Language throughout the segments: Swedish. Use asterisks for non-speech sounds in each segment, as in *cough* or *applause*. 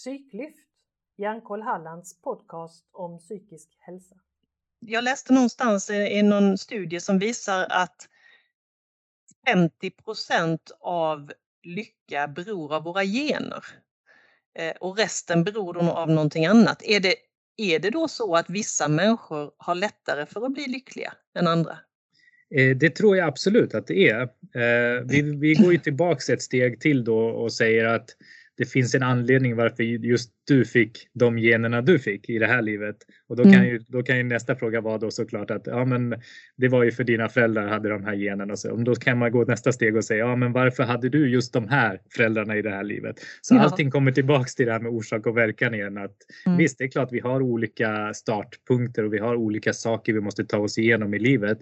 Psyklyft, Hjärnkoll Hallands podcast om psykisk hälsa. Jag läste någonstans i någon studie som visar att 50% av lycka beror av våra gener. Eh, och resten beror då av någonting annat. Är det, är det då så att vissa människor har lättare för att bli lyckliga än andra? Eh, det tror jag absolut att det är. Eh, vi, vi går ju tillbaks ett steg till då och säger att det finns en anledning varför just du fick de generna du fick i det här livet. Och då kan, mm. ju, då kan ju nästa fråga vara då såklart att ja, men det var ju för dina föräldrar hade de här generna. Så, då kan man gå nästa steg och säga ja, men varför hade du just de här föräldrarna i det här livet? Så ja. allting kommer tillbaks till det här med orsak och verkan igen. Att, mm. Visst, det är klart vi har olika startpunkter och vi har olika saker vi måste ta oss igenom i livet.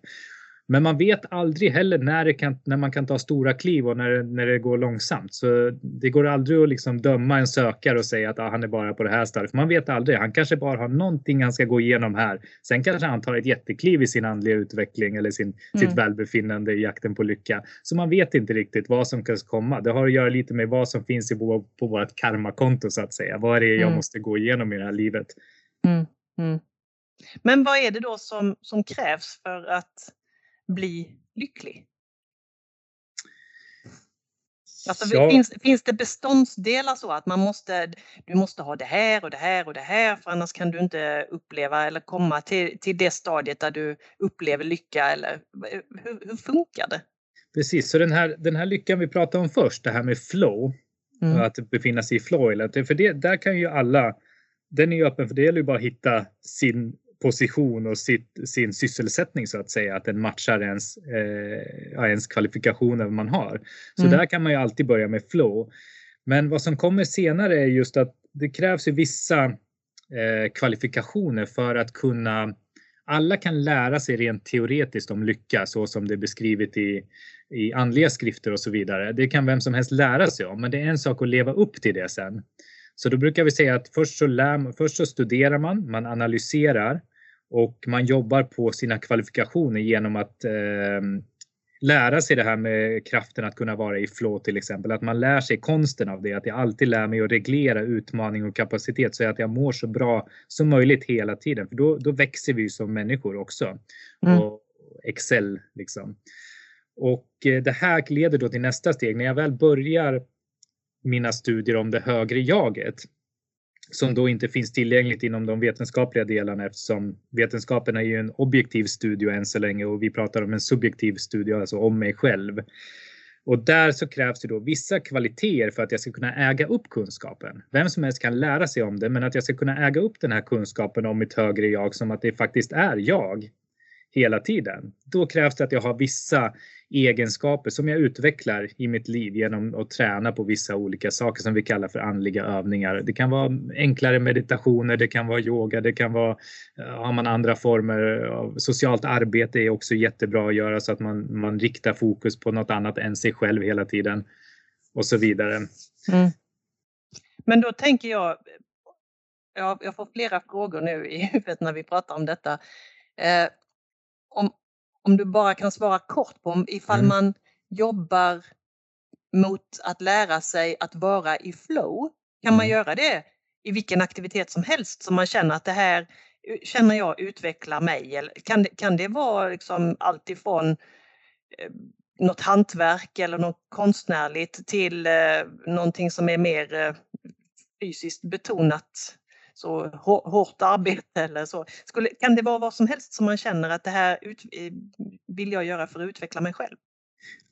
Men man vet aldrig heller när, det kan, när man kan ta stora kliv och när, när det går långsamt. Så det går aldrig att liksom döma en sökare och säga att ah, han är bara på det här stadiet. Man vet aldrig. Han kanske bara har någonting han ska gå igenom här. Sen kanske han tar ett jättekliv i sin andliga utveckling eller sin, mm. sitt välbefinnande i jakten på lycka. Så man vet inte riktigt vad som kan komma. Det har att göra lite med vad som finns i, på, på vårt karmakonto så att säga. Vad är det jag mm. måste gå igenom i det här livet? Mm. mm. Men vad är det då som, som krävs för att bli lycklig? Alltså, ja. finns, finns det beståndsdelar så att man måste, du måste ha det här och det här och det här för annars kan du inte uppleva eller komma till, till det stadiet där du upplever lycka eller hur, hur funkar det? Precis, så den här, den här lyckan vi pratade om först, det här med flow, mm. att befinna sig i flow, för det, där kan ju alla, den är ju öppen för det gäller ju bara att hitta sin position och sitt, sin sysselsättning så att säga, att den matchar ens, eh, ens kvalifikationer man har. Så mm. där kan man ju alltid börja med flow. Men vad som kommer senare är just att det krävs ju vissa eh, kvalifikationer för att kunna alla kan lära sig rent teoretiskt om lycka så som det är beskrivet i, i andliga skrifter och så vidare. Det kan vem som helst lära sig om, men det är en sak att leva upp till det sen. Så då brukar vi säga att först så, lär, först så studerar man, man analyserar och man jobbar på sina kvalifikationer genom att eh, lära sig det här med kraften att kunna vara i flow till exempel. Att man lär sig konsten av det, att jag alltid lär mig att reglera utmaning och kapacitet så att jag mår så bra som möjligt hela tiden. För då, då växer vi som människor också. Mm. Och Excel liksom. Och eh, det här leder då till nästa steg. När jag väl börjar mina studier om det högre jaget som då inte finns tillgängligt inom de vetenskapliga delarna eftersom vetenskapen är ju en objektiv studie än så länge och vi pratar om en subjektiv studie, alltså om mig själv. Och där så krävs det då vissa kvaliteter för att jag ska kunna äga upp kunskapen. Vem som helst kan lära sig om det, men att jag ska kunna äga upp den här kunskapen om mitt högre jag som att det faktiskt är jag hela tiden. Då krävs det att jag har vissa egenskaper som jag utvecklar i mitt liv genom att träna på vissa olika saker som vi kallar för andliga övningar. Det kan vara enklare meditationer, det kan vara yoga, det kan vara, har man andra former av socialt arbete är också jättebra att göra så att man, man riktar fokus på något annat än sig själv hela tiden och så vidare. Mm. Men då tänker jag, jag får flera frågor nu i *laughs* huvudet när vi pratar om detta. Eh, om, om du bara kan svara kort på ifall mm. man jobbar mot att lära sig att vara i flow. Kan man mm. göra det i vilken aktivitet som helst som man känner att det här känner jag utvecklar mig? Eller kan, det, kan det vara liksom allt ifrån eh, något hantverk eller något konstnärligt till eh, någonting som är mer eh, fysiskt betonat så hårt arbete eller så. Skulle, kan det vara vad som helst som man känner att det här ut, eh, vill jag göra för att utveckla mig själv?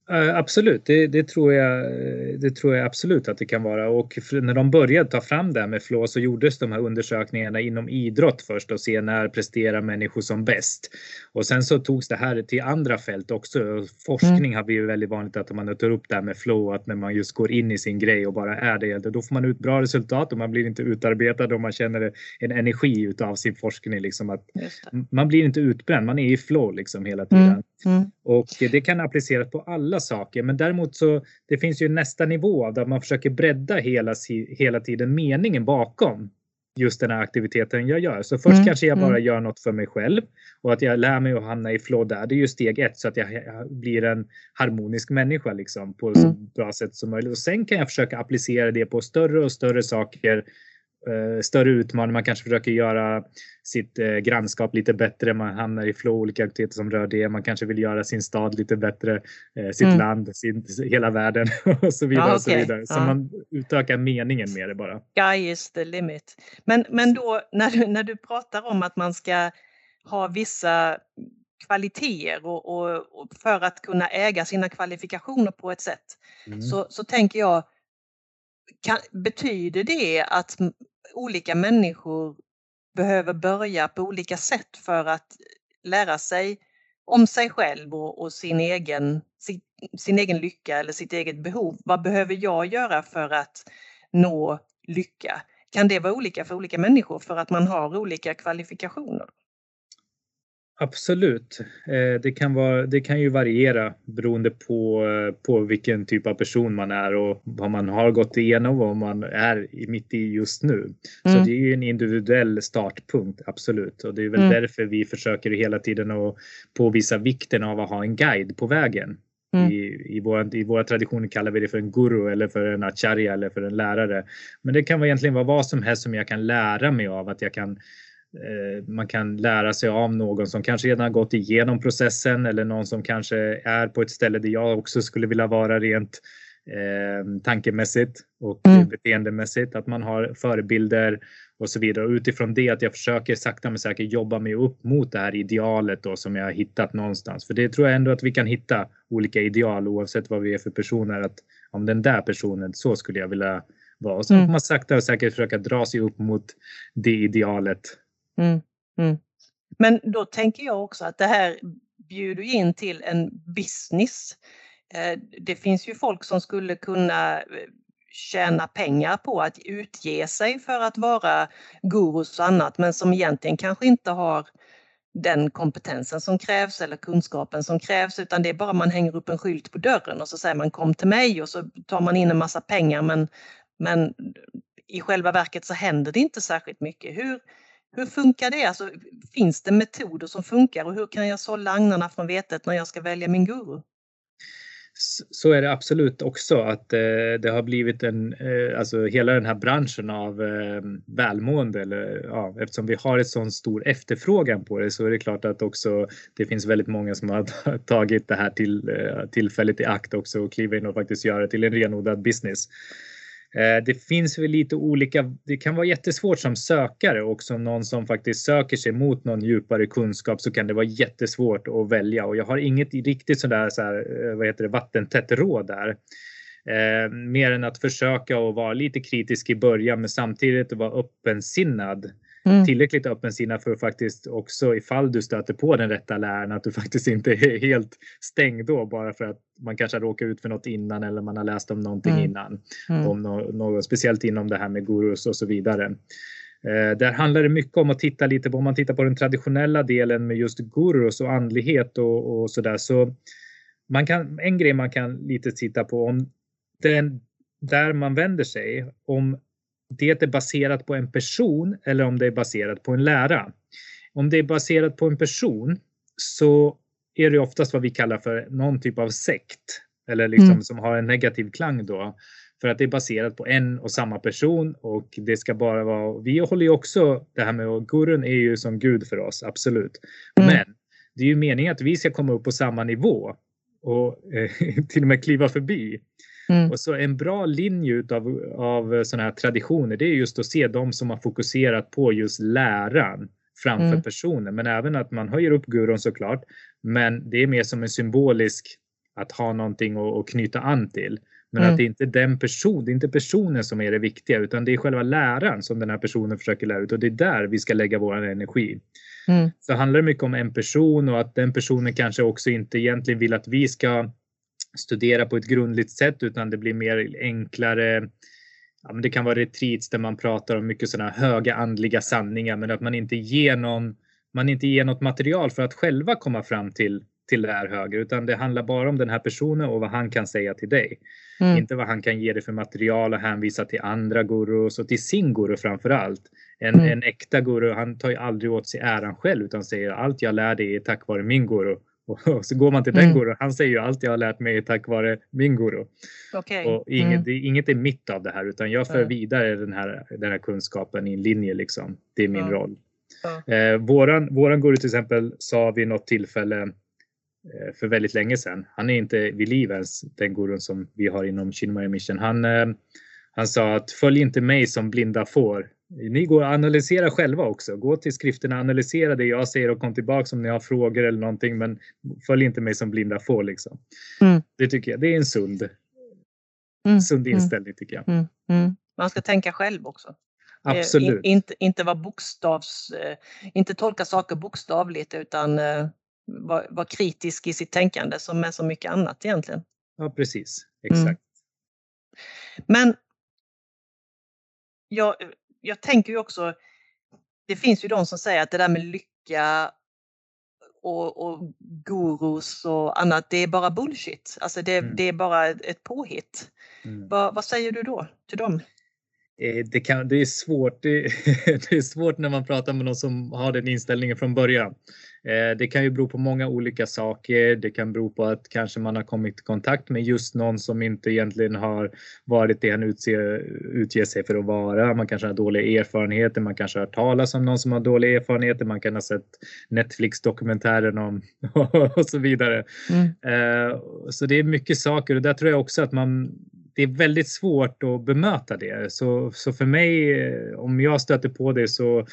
Absolut, det, det, tror jag, det tror jag absolut att det kan vara. Och när de började ta fram det här med flow så gjordes de här undersökningarna inom idrott först och se när presterar människor som bäst. Och sen så togs det här till andra fält också. Forskning mm. har blivit väldigt vanligt att man tar upp det här med flow, att när man just går in i sin grej och bara är det, då får man ut bra resultat och man blir inte utarbetad och man känner en energi utav sin forskning. Liksom att man blir inte utbränd, man är i flow liksom hela tiden. Mm. Mm. Och det kan appliceras på alla saker. Men däremot så det finns ju nästa nivå där man försöker bredda hela, hela tiden meningen bakom just den här aktiviteten jag gör. Så först mm. kanske jag bara mm. gör något för mig själv och att jag lär mig att hamna i flow där. Det är ju steg ett så att jag blir en harmonisk människa liksom på mm. så bra sätt som möjligt. Och sen kan jag försöka applicera det på större och större saker större utmaning. Man kanske försöker göra sitt eh, grannskap lite bättre. Man hamnar i flow, olika aktiviteter som rör det. Man kanske vill göra sin stad lite bättre, eh, sitt mm. land, sin, hela världen *laughs* och så vidare. Ja, okay. och så vidare. Så ja. man utökar meningen med det bara. Sky is the limit. Men, men då när du, när du pratar om att man ska ha vissa kvaliteter och, och, och, för att kunna äga sina kvalifikationer på ett sätt. Mm. Så, så tänker jag, kan, betyder det att olika människor behöver börja på olika sätt för att lära sig om sig själv och, och sin, egen, sin, sin, egen lycka eller sitt eget behov. Vad behöver jag göra för att nå lycka? Kan det vara olika för olika människor för att man har olika kvalifikationer? Absolut. Eh, det kan, vara, det kan ju variera beroende på, eh, på vilken typ av person man är och vad man har gått igenom och vad man är mitt i just nu. Mm. Så det är ju en individuell startpunkt, absolut. Och det är väl mm. därför vi försöker hela tiden att påvisa vikten av att ha en guide på vägen. Mm. I, i, våra, I våra traditioner kallar vi det för en guru eller för en acharya eller för en lärare. Men det kan egentligen vara vad som helst som jag kan lära mig av. Att jag kan man kan lära sig av någon som kanske redan har gått igenom processen eller någon som kanske är på ett ställe där jag också skulle vilja vara rent eh, tankemässigt och mm. beteendemässigt. Att man har förebilder och så vidare. Och utifrån det att jag försöker sakta men säkert jobba mig upp mot det här idealet då som jag har hittat någonstans. För det tror jag ändå att vi kan hitta olika ideal oavsett vad vi är för personer. Att om den där personen, så skulle jag vilja vara. Och så mm. får man sakta och säkert försöka dra sig upp mot det idealet Mm, mm. Men då tänker jag också att det här bjuder in till en business. Eh, det finns ju folk som skulle kunna eh, tjäna pengar på att utge sig för att vara gurus och annat men som egentligen kanske inte har den kompetensen som krävs eller kunskapen som krävs utan det är bara man hänger upp en skylt på dörren och så säger man kom till mig och så tar man in en massa pengar men, men i själva verket så händer det inte särskilt mycket. Hur, hur funkar det? Alltså, finns det metoder som funkar och hur kan jag sålla agnarna från vetet när jag ska välja min guru? Så är det absolut också att eh, det har blivit en, eh, alltså hela den här branschen av eh, välmående eller ja, eftersom vi har ett sån stor efterfrågan på det så är det klart att också det finns väldigt många som har *laughs* tagit det här till, eh, tillfället i akt också och kliva in och faktiskt göra det till en renodlad business. Eh, det finns väl lite olika, det kan vara jättesvårt som sökare och som någon som faktiskt söker sig mot någon djupare kunskap så kan det vara jättesvårt att välja och jag har inget riktigt sådär så här, eh, vad heter det, vattentätt råd där. Eh, mer än att försöka och vara lite kritisk i början men samtidigt vara öppensinnad mm. tillräckligt öppensinnad för att faktiskt också ifall du stöter på den rätta läraren att du *laughs* faktiskt inte är helt stängd då bara för att man kanske har råkat ut för något innan eller man har läst om någonting mm. innan. Mm. Om något, något, speciellt inom det här med gurus och så vidare. Eh, där handlar det mycket om att titta lite på, om man tittar på den traditionella delen med just gurus och andlighet och, och där så man kan, en grej man kan lite titta på om den där man vänder sig, om det är baserat på en person eller om det är baserat på en lära. Om det är baserat på en person så är det oftast vad vi kallar för någon typ av sekt eller liksom mm. som har en negativ klang då. För att det är baserat på en och samma person och det ska bara vara. Vi håller ju också det här med och gurun är ju som gud för oss, absolut. Mm. Men det är ju meningen att vi ska komma upp på samma nivå och eh, *laughs* till och med kliva förbi. Mm. Och så en bra linje utav, av sådana här traditioner det är just att se de som har fokuserat på just läran framför mm. personen. Men även att man höjer upp gurun såklart. Men det är mer som en symbolisk att ha någonting att, knyta an till. Men mm. att det inte är den person, det är inte personen som är det viktiga utan det är själva läran som den här personen försöker lära ut och det är där vi ska lägga vår energi. Mm. Så handlar det mycket om en person och att den personen kanske också inte egentligen vill att vi ska studera på ett grundligt sätt utan det blir mer enklare. Ja, men det kan vara retreats där man pratar om mycket sådana höga andliga sanningar men att man inte ger någon man inte ger något material för att själva komma fram till till det här högre utan det handlar bara om den här personen och vad han kan säga till dig. Mm. Inte vad han kan ge dig för material och hänvisa till andra gurus och till sin guru framför allt. En, mm. en äkta guru han tar ju aldrig åt sig äran själv utan säger allt jag lär dig är tack vare min guru Och så går man till den mm. gurun. Han säger ju allt jag har lärt mig tack vare min guru. Okay. Och inget, mm. det, inget är mitt av det här utan jag för vidare den här, den här kunskapen i en linje. Liksom. Det är min ja. roll. Ja. Eh, våran, våran guru till exempel sa vid något tillfälle eh, för väldigt länge sedan. Han är inte vid liv ens, den gurun som vi har inom Chinmaya Mission. Han, eh, han sa att följ inte mig som blinda får ni går och analyserar själva också. Gå till skrifterna, analysera det jag säger och kom tillbaka om ni har frågor eller någonting. Men följ inte mig som blinda får liksom. Mm. Det tycker jag. Det är en sund, mm. sund mm. inställning tycker jag. Mm. mm. Man ska tänka själv också. Absolut. In, inte, inte vara bokstavs, eh, inte tolka saker bokstavligt utan uh, vara var kritisk i sitt tänkande som med så mycket annat egentligen. Ja precis, exakt. Mm. Men jag, jag tänker ju också, det finns ju de som säger att det där med lycka och, och gurus och annat, det är bara bullshit. Alltså det, mm. det är bara ett påhitt. Mm. Va, vad säger du då till dem? Det, kan, det, är svårt. Det, *laughs* det, är svårt när man pratar med någon som har den inställningen från början. Eh, det kan ju bero på många olika saker. Det kan bero på att kanske man har kommit i kontakt med just någon som inte egentligen har varit det han utser, utger sig för att vara. Man kanske har dåliga erfarenheter. Man kanske har hört talas om någon som har dåliga erfarenheter. Man kan ha sett Netflix-dokumentären om *laughs* och så vidare. Mm. Eh, så det är mycket saker och där tror jag också att man det är väldigt svårt att bemöta det. Så, så för mig, eh, om jag stöter på det så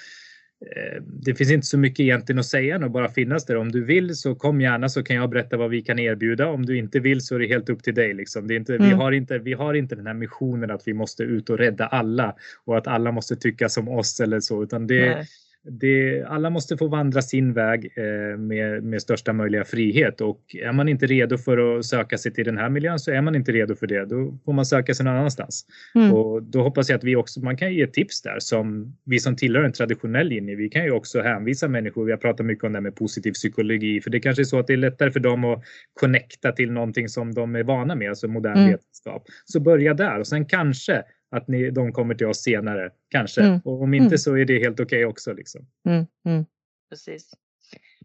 det finns inte så mycket egentligen att säga och bara finnas där. Om du vill så kom gärna så kan jag berätta vad vi kan erbjuda. Om du inte vill så är det helt upp till dig. Liksom. Det är inte, mm. vi, har inte, vi har inte den här missionen att vi måste ut och rädda alla och att alla måste tycka som oss eller så. Utan det, det, alla måste få vandra sin väg eh, med, med största möjliga frihet och är man inte redo för att söka sig till den här miljön så är man inte redo för det. Då får man söka sig någon annanstans. Mm. Och då hoppas jag att vi också, man kan ge tips där som vi som tillhör en traditionell linje. Vi kan ju också hänvisa människor. Vi har pratat mycket om det här med positiv psykologi, för det kanske är så att det är lättare för dem att connecta till någonting som de är vana med, alltså modern mm. vetenskap. Så börja där och sen kanske att ni, de kommer till oss senare, kanske. Mm. Och om inte mm. så är det helt okej okay också. Liksom. Mm. mm. Precis.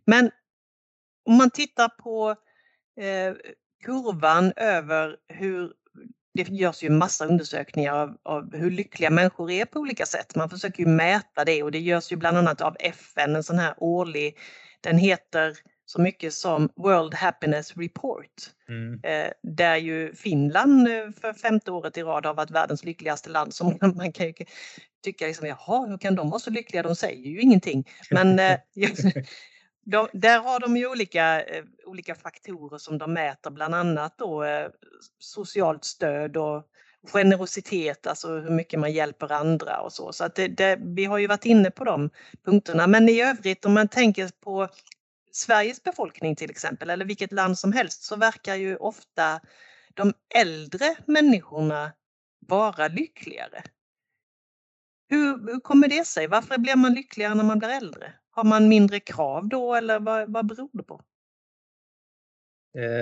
Men om man tittar på eh, kurvan över hur det görs ju massa undersökningar av, av, hur lyckliga människor är på olika sätt. Man försöker ju mäta det och det görs ju bland annat av FN, en sån här årlig, den heter så mycket som World Happiness Report. Mm. Eh, där ju Finland eh, för femte året i rad har varit världens lyckligaste land. Som *laughs* man kan ju tycka, liksom, jaha, hur kan de vara så lyckliga? De säger ju ingenting. Men eh, *laughs* *laughs* de, där har de ju olika, olika faktorer som de mäter, bland annat då socialt stöd och generositet, alltså hur mycket man hjälper andra och så. Så att det, det, vi har ju varit inne på de punkterna. Men i övrigt om man tänker på Sveriges befolkning till exempel, eller vilket land som helst, så verkar ju ofta de äldre människorna vara lyckligare. Hur, hur kommer det sig? Varför blir man lyckligare när man blir äldre? Har man mindre krav då eller vad, vad beror det på?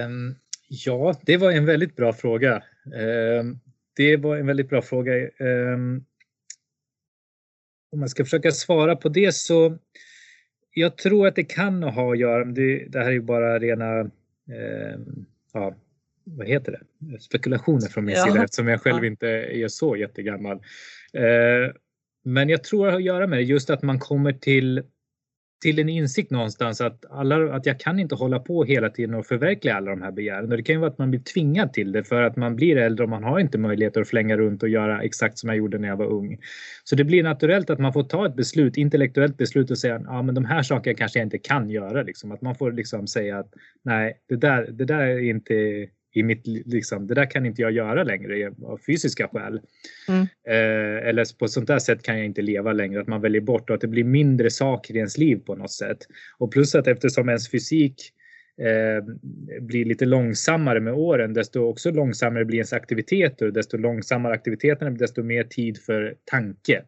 Um, ja, det var en väldigt bra fråga. Um, det var en väldigt bra fråga. Um, om man ska försöka svara på det så jag tror att det kan ha att göra det, det här är ju bara rena, eh, ja, vad heter det, spekulationer från min ja. sida eftersom jag själv inte är så jättegammal. Eh, men jag tror det har att göra med det, just att man kommer till till en insikt någonstans att, alla, att jag kan inte hålla på hela tiden och förverkliga alla de här begären. Och det kan ju vara att man blir tvingad till det för att man blir äldre och man har inte möjlighet att flänga runt och göra exakt som jag gjorde när jag var ung. Så det blir naturellt att man får ta ett beslut, intellektuellt beslut och säga ja men de här sakerna kanske jag inte kan göra. Liksom. Att man får liksom säga att nej, det där, det där är inte i mitt, liksom, det där kan inte jag göra längre av fysiska skäl. Mm. Eh, eller på sånt där sätt kan jag inte leva längre, att man väljer bort och att det blir mindre saker i ens liv på något sätt. Och plus att eftersom ens fysik eh, blir lite långsammare med åren, desto också långsammare blir ens aktiviteter. Desto långsammare aktiviteterna, desto mer tid för tanke.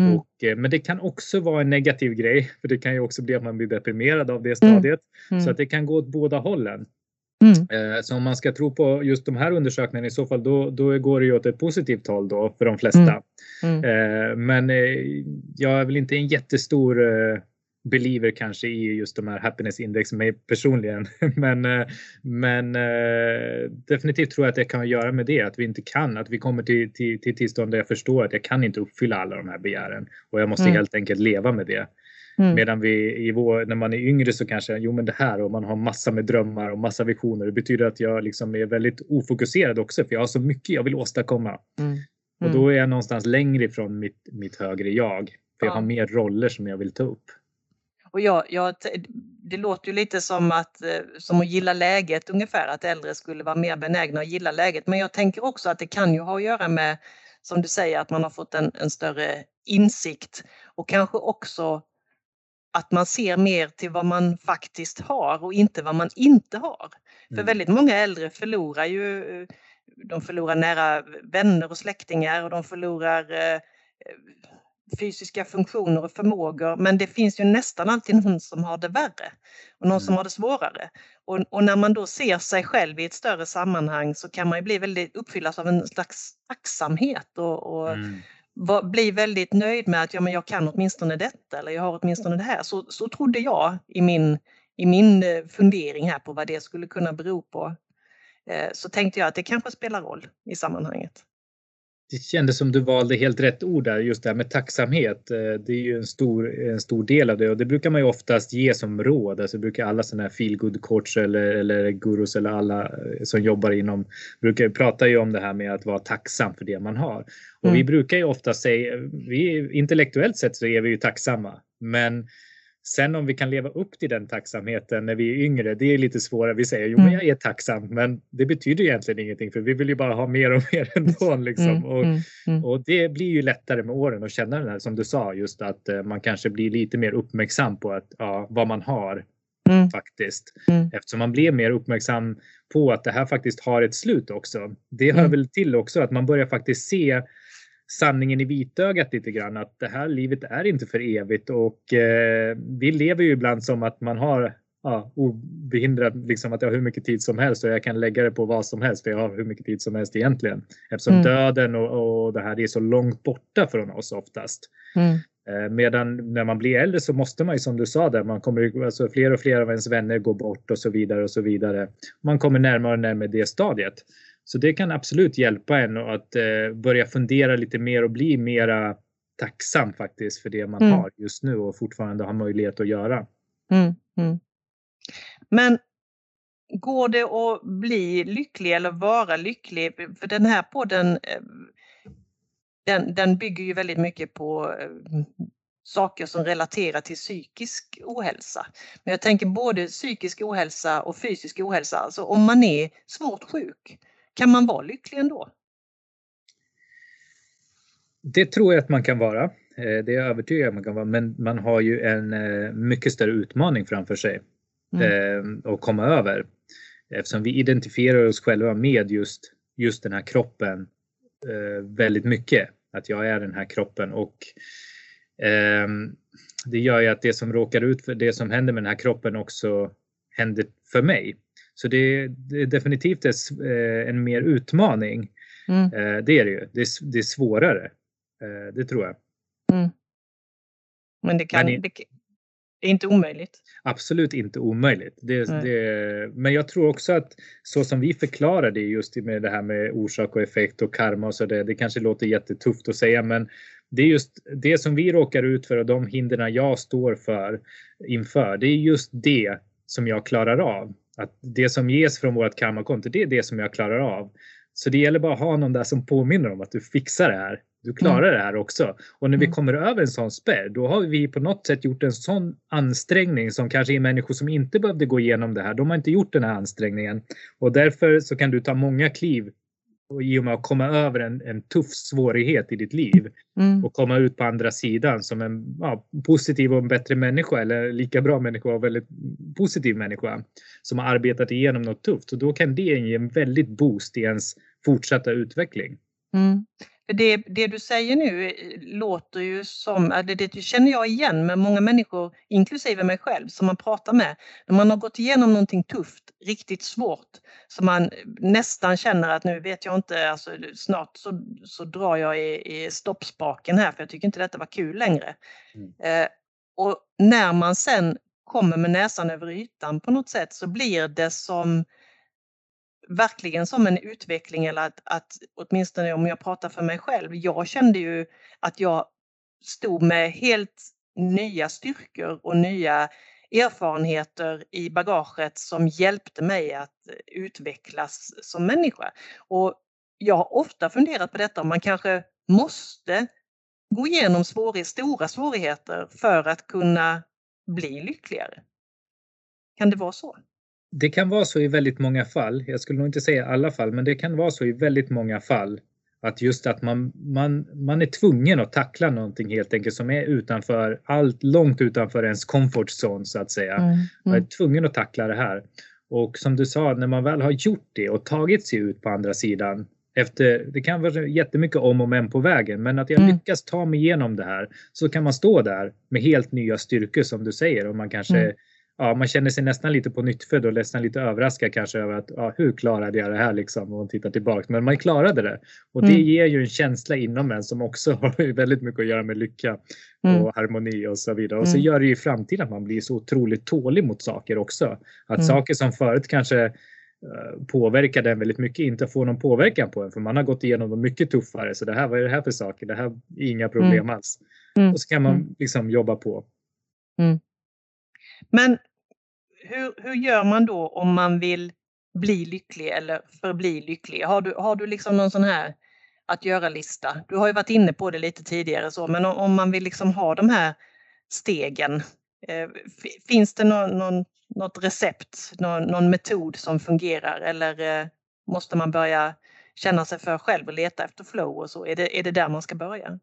Mm. Och, eh, men det kan också vara en negativ grej, för det kan ju också bli att man blir deprimerad av det stadiet. Mm. Mm. Så att det kan gå åt båda hållen. Mm. Eh, så om man ska tro på just de här undersökningarna i så fall då, då går det ju åt ett positivt håll då för de flesta. Mm. Mm. Eh, men eh, jag är väl inte en jättestor believer kanske i just de här happiness index mig personligen. *laughs* men men definitivt tror jag att det kan göra med det, att vi inte kan, att vi kommer till, till, till tillstånd där jag förstår att jag kan inte uppfylla alla de här begären och jag måste mm. helt enkelt leva med det. Mm. Medan vi i vår, när man är yngre så kanske, jo men det här och man har massa med drömmar och massa visioner. Det betyder att jag liksom är väldigt ofokuserad också för jag har så mycket jag vill åstadkomma. Mm. Och då är jag någonstans längre ifrån mitt, mitt högre jag. För jag har mer roller som jag vill ta upp. Och jag, jag, det låter ju lite som att, eh, som att gilla läget ungefär, att äldre skulle vara mer benägna att gilla läget. Men jag tänker också att det kan ju ha att göra med, som du säger, att man har fått en, en större insikt och kanske också att man ser mer till vad man faktiskt har och inte vad man inte har. För mm. väldigt många äldre förlorar ju, de förlorar nära vänner och släktingar och de förlorar eh, fysiska funktioner och förmågor men det finns ju nästan alltid någon som har det värre och någon som mm. har det svårare. Och, och, när man då ser sig själv i ett större sammanhang så kan man ju bli väldigt uppfyllas av en slags tacksamhet och, och mm bli väldigt nöjd med att ja, men jag kan åtminstone detta eller jag har åtminstone det här. Så, så trodde jag i min, i min eh, fundering här på vad det skulle kunna bero på. Eh, så tänkte jag att det kanske spelar roll i sammanhanget det kändes som du valde helt rätt ord där, just det här med tacksamhet. Eh, det är ju en stor, en stor del av det och det brukar man ju oftast ge som råd. Alltså brukar alla sådana här feelgood coach eller, eller gurus eller alla eh, som jobbar inom brukar prata ju om det här med att vara tacksam för det man har. Och mm. vi brukar ju ofta säga, vi, intellektuellt sett så är vi ju tacksamma, men Sen om vi kan leva upp till den tacksamheten när vi är yngre, det är lite svårare. Vi säger jo, men mm. jag är tacksam, men det betyder egentligen ingenting för vi vill ju bara ha mer och mer *laughs* ändå. Liksom. Mm, och, mm, mm. och det blir ju lättare med åren att känna den här som du sa, just att uh, man kanske blir lite mer uppmärksam på att, uh, vad man har mm. faktiskt. Mm. Eftersom man blir mer uppmärksam på att det här faktiskt har ett slut också. Det hör väl till också att man börjar faktiskt se sanningen i vitögat lite grann att det här livet är inte för evigt och eh, vi lever ju ibland som att man har ja, obehindrat liksom att jag har hur mycket tid som helst och jag kan lägga det på vad som helst för jag har hur mycket tid som helst egentligen. Eftersom mm. döden och, och det här är så långt borta från oss oftast. Mm. Eh, medan när man blir äldre så måste man ju som du sa där, man kommer, alltså fler och fler av ens vänner går bort och så vidare och så vidare. Man kommer närmare och närmare det stadiet. Så det kan absolut hjälpa en att eh, börja fundera lite mer och bli mera tacksam faktiskt för det man mm. har just nu och fortfarande har möjlighet att göra. Mm, mm. Men går det att bli lycklig eller vara lycklig? För den här podden eh, den, den bygger ju väldigt mycket på eh, saker som relaterar till psykisk ohälsa. Men jag tänker både psykisk ohälsa och fysisk ohälsa. Alltså om man är svårt sjuk, kan man vara lycklig ändå? Det tror jag att man kan vara. Eh, det är jag övertygad om man kan vara. Men man har ju en eh, mycket större utmaning framför sig mm. att komma över. Eftersom vi identifierar oss själva med just, just den här kroppen väldigt mycket att jag är den här kroppen och eh, det gör ju att det som råkar ut för det som händer med den här kroppen också händer för mig. Så det, det är definitivt en, eh, en mer utmaning. Mm. Eh, det är det ju. Det är, det är svårare. Eh, det tror jag. Mm. Men det kan, Men det, det är inte omöjligt. Absolut inte omöjligt. Det, det, men jag tror också att så som vi förklarar det just med det här med orsak och effekt och karma och så det, det kanske låter jättetufft att säga men det är just det som vi råkar ut för och de hindren jag står för inför. Det är just det som jag klarar av. Att det som ges från vårt karmakonto, det är det som jag klarar av. Så det gäller bara att ha någon där som påminner om att du fixar det här. Du klarar mm. det här också. Och när vi mm. kommer över en sån spärr, då har vi på något sätt gjort en sån ansträngning som kanske är människor som inte behövde gå igenom det här. De har inte gjort den här ansträngningen. Och därför så kan du ta många kliv och i och med att komma över en, en tuff svårighet i ditt liv mm. och komma ut på andra sidan som en ja, positiv och bättre människa eller lika bra människa och väldigt positiv människa som har arbetat igenom något tufft. Och då kan det ge en väldigt boost i ens fortsatta utveckling. Mm. För det, det du säger nu eh, låter ju som, det, det känner jag igen med många människor, inklusive mig själv, som man pratar med. När man har gått igenom någonting tufft, riktigt svårt, som man nästan känner att nu vet jag inte, alltså, snart så, så drar jag i, i stoppspaken här för jag tycker inte detta var kul längre. Mm. Eh, Och när man sen kommer med näsan över ytan på något sätt så blir det som verkligen som en utveckling eller att, att åtminstone om jag pratar för mig själv. Jag kände ju att jag stod med helt nya styrkor och nya erfarenheter i bagaget som hjälpte mig att utvecklas som människa. Och jag har ofta funderat på detta om man kanske måste gå igenom svår, stora svårigheter för att kunna bli lyckligare. Kan det vara så? Det kan vara så i väldigt många fall. Jag skulle nog inte säga alla fall, men det kan vara så i väldigt många fall. Att just att man, man, man är tvungen att tackla någonting helt enkelt som är utanför allt, långt utanför ens comfort zone så att säga. Mm, mm. Man är tvungen att tackla det här. Och som du sa, när man väl har gjort det och tagit sig ut på andra sidan efter, det kan vara jättemycket om och men på vägen, men att jag mm. lyckas ta mig igenom det här så kan man stå där med helt nya styrkor som du säger och man kanske mm ja, man känner sig nästan lite på nyttfödd och nästan lite överraskad kanske över att ja, hur klarade jag det här liksom och tittar tillbaka. Men man klarade det och det mm. ger ju en känsla inom en som också *laughs* har väldigt mycket att göra med lycka mm. och harmoni och så vidare. Och så mm. gör det ju i framtiden att man blir så otroligt tålig mot saker också. Att mm. saker som förut kanske eh, påverkade en väldigt mycket inte får någon påverkan på en för man har gått igenom dem mycket tuffare. Så det här, vad är det här för saker? Det här är inga problem mm. alls. Mm. Och så kan man liksom jobba på. Men hur, hur gör man då om man vill bli lycklig eller förbli lycklig? Har du, har du liksom någon sån här att göra-lista? Du har ju varit inne på det lite tidigare så, men om man vill liksom ha de här stegen, eh, finns det någon, någon, något recept, någon, någon metod som fungerar eller eh, måste man börja känna sig för själv och leta efter flow och så? Är det, är det där man ska börja?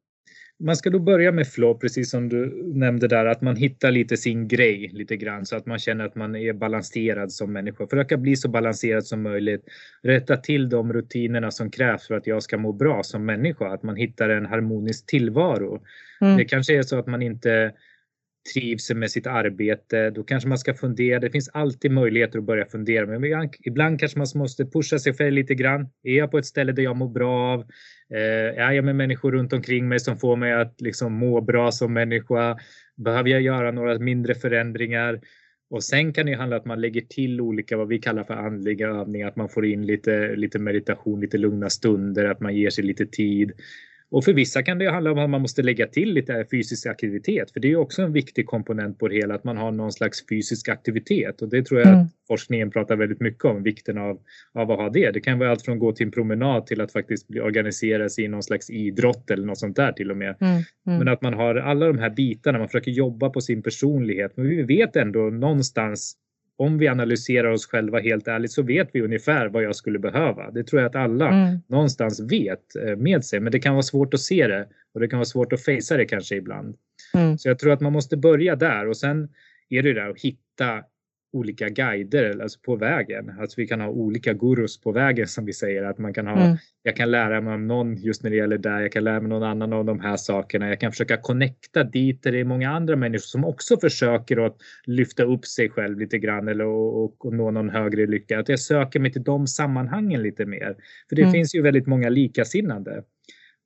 Man ska då börja med flow, precis som du nämnde där, att man hittar lite sin grej lite grann så att man känner att man är balanserad som människa. Försöka bli så balanserad som möjligt. Rätta till de rutinerna som krävs för att jag ska må bra som människa. Att man hittar en harmonisk tillvaro. Mm. Det kanske är så att man inte trivs med sitt arbete, då kanske man ska fundera. Det finns alltid möjligheter att börja fundera, men ibland kanske man måste pusha sig själv lite grann. Är jag på ett ställe där jag mår bra av? Eh, är jag med människor runt omkring mig som får mig att liksom må bra som människa? Behöver jag göra några mindre förändringar? Och sen kan det handla om att man lägger till olika vad vi kallar för andliga övningar, att man får in lite, lite meditation, lite lugna stunder, att man ger sig lite tid. Och för vissa kan det handla om att man måste lägga till lite fysisk aktivitet, för det är också en viktig komponent på det hela, att man har någon slags fysisk aktivitet. Och det tror jag mm. att forskningen pratar väldigt mycket om, vikten av, av att ha det. Det kan vara allt från att gå till en promenad till att faktiskt organisera sig i någon slags idrott eller något sånt där till och med. Mm. Mm. Men att man har alla de här bitarna, man försöker jobba på sin personlighet. Men vi vet ändå någonstans om vi analyserar oss själva helt ärligt så vet vi ungefär vad jag skulle behöva. Det tror jag att alla mm. någonstans vet eh, med sig, men det kan vara svårt att se det och det kan vara svårt att fejsa det kanske ibland. Mm. Så jag tror att man måste börja där och sen är det där att hitta olika guider alltså på vägen. Alltså vi kan ha olika gurus på vägen som vi säger. Att man kan ha, mm. Jag kan lära mig om någon just när det gäller det. Jag kan lära mig någon annan om de här sakerna. Jag kan försöka connecta dit där det är många andra människor som också försöker att lyfta upp sig själv lite grann eller och, och, och nå någon högre lycka. Att jag söker mig till de sammanhangen lite mer. För det mm. finns ju väldigt många likasinnade.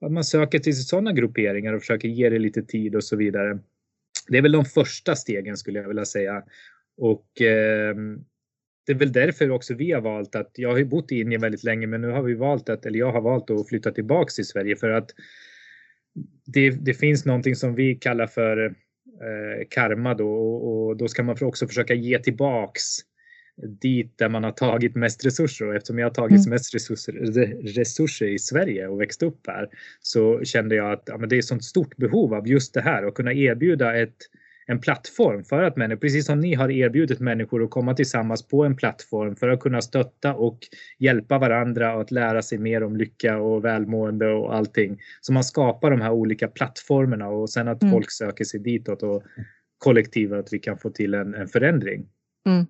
Att man söker till sådana grupperingar och försöker ge det lite tid och så vidare. Det är väl de första stegen skulle jag vilja säga. Och eh, det är väl därför också vi har valt att, jag har ju bott i Indien väldigt länge men nu har vi valt att, eller jag har valt att flytta tillbaks till Sverige för att det, det finns någonting som vi kallar för eh, karma då och, och, då ska man också försöka ge tillbaks dit där man har tagit mest resurser och eftersom jag har tagit mm. mest resurser, resurser i Sverige och växt upp här så kände jag att ja, men det är sånt stort behov av just det här att kunna erbjuda ett en plattform för att människor, precis som ni har erbjudit människor att komma tillsammans på en plattform för att kunna stötta och hjälpa varandra och att lära sig mer om lycka och välmående och allting. Så man skapar de här olika plattformarna och sen att mm. folk söker sig ditåt och kollektivet att vi kan få till en, en förändring. Mm.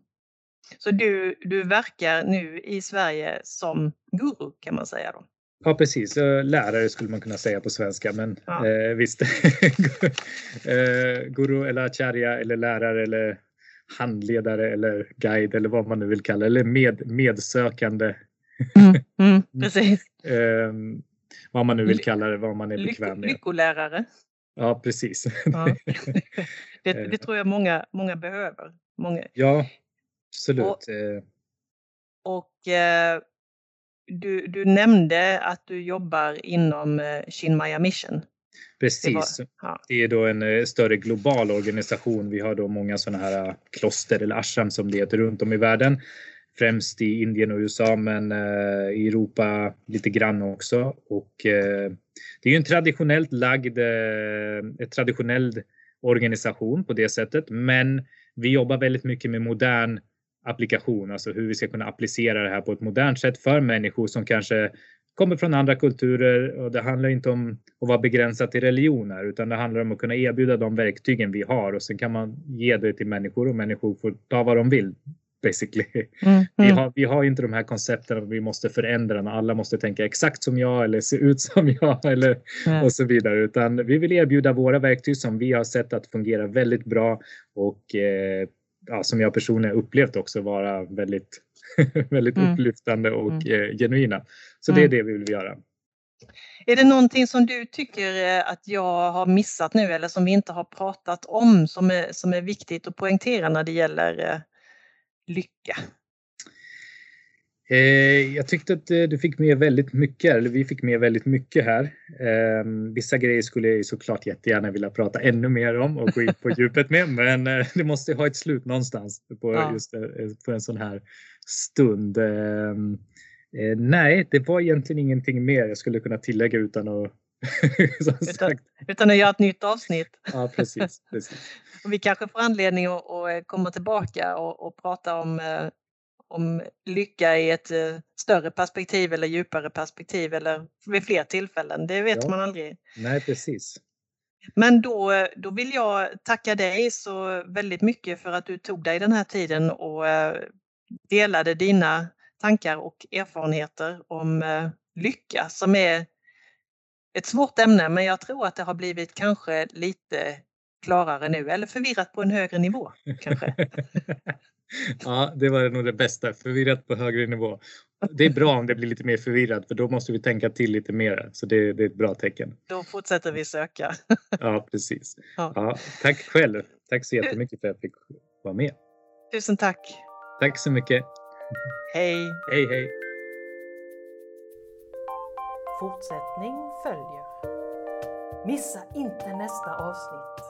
Så du, du verkar nu i Sverige som guru kan man säga då? Ja precis, lärare skulle man kunna säga på svenska men ja. eh, visst. *laughs* eh, guru eller acharya eller lärare eller handledare eller guide eller vad man nu vill kalla eller med, medsökande. Mm, mm, *laughs* precis. eh, vad man nu vill kalla det, vad man är bekväm med. Lyckolärare. Ja precis. Ja. *laughs* Det, det tror jag många, många behöver. Många. Ja, absolut. Och, och eh, du, du nämnde att du jobbar inom eh, Shinmaya Mission. Precis. Det, var, ja. det, är då en eh, större global organisation. Vi har då många sådana här eh, kloster eller ashram som det heter runt om i världen. Främst i Indien och USA men i Europa lite grann också. Och det är ju en traditionellt lagd, ett traditionell organisation på det sättet. Men vi jobbar väldigt mycket med modern applikation, alltså hur vi ska kunna applicera det här på ett modernt sätt för människor som kanske kommer från andra kulturer och det handlar inte om att vara begränsad till religioner utan det handlar om att kunna erbjuda de verktygen vi har och sen kan man ge det till människor och människor får ta vad de vill basically. Mm, mm. Vi, har, vi har inte de här koncepten att vi måste förändra när alla måste tänka exakt som jag eller se ut som jag *laughs* eller mm. och så vidare utan vi vill erbjuda våra verktyg som vi har sett att fungera väldigt bra och eh, ja, som jag personligen upplevt också vara väldigt, *laughs* väldigt mm. upplyftande och mm. eh, genuina. Så det är mm. det vi vill göra. Är det någonting som du tycker eh, att jag har missat nu eller som vi inte har pratat om som är, som är viktigt att poängtera när det gäller eh, lycka? Eh, jag tyckte att eh, du fick med väldigt mycket, eller vi fick med väldigt mycket här. Ehm, vissa grejer skulle jag såklart jättegärna vilja prata ännu mer om och gå in på *laughs* djupet med, men eh, det måste ha ett slut någonstans på ja. just på en sån här stund. Ehm, nej, det var egentligen ingenting mer jag skulle kunna tillägga utan att *laughs* utan, utan att göra ett nytt avsnitt. *laughs* Ja, precis. precis. och vi kanske får anledning att, att komma tillbaka och, och prata om om lycka i ett eh, större perspektiv eller djupare perspektiv eller vid fler tillfällen. Det vet ja. man aldrig. Nej, precis. Men då, då vill jag tacka dig så väldigt mycket för att du tog dig den här tiden och eh, delade dina tankar och erfarenheter om eh, lycka som är ett svårt ämne men jag tror att det har blivit kanske lite klarare nu eller förvirrat på en högre nivå kanske. *laughs* Ja, det var nog det bästa. Förvirrat på högre nivå. Det är bra om det blir lite mer förvirrat för då måste vi tänka till lite mer. Så det, det är ett bra tecken. Då fortsätter vi söka. *laughs* Ja, precis. Ja. ja. tack själv. Tack så jättemycket för att jag fick vara med. Tusen tack. Tack så mycket. Hej. Hej, hej. Fortsättning följer. Missa inte nästa avsnitt.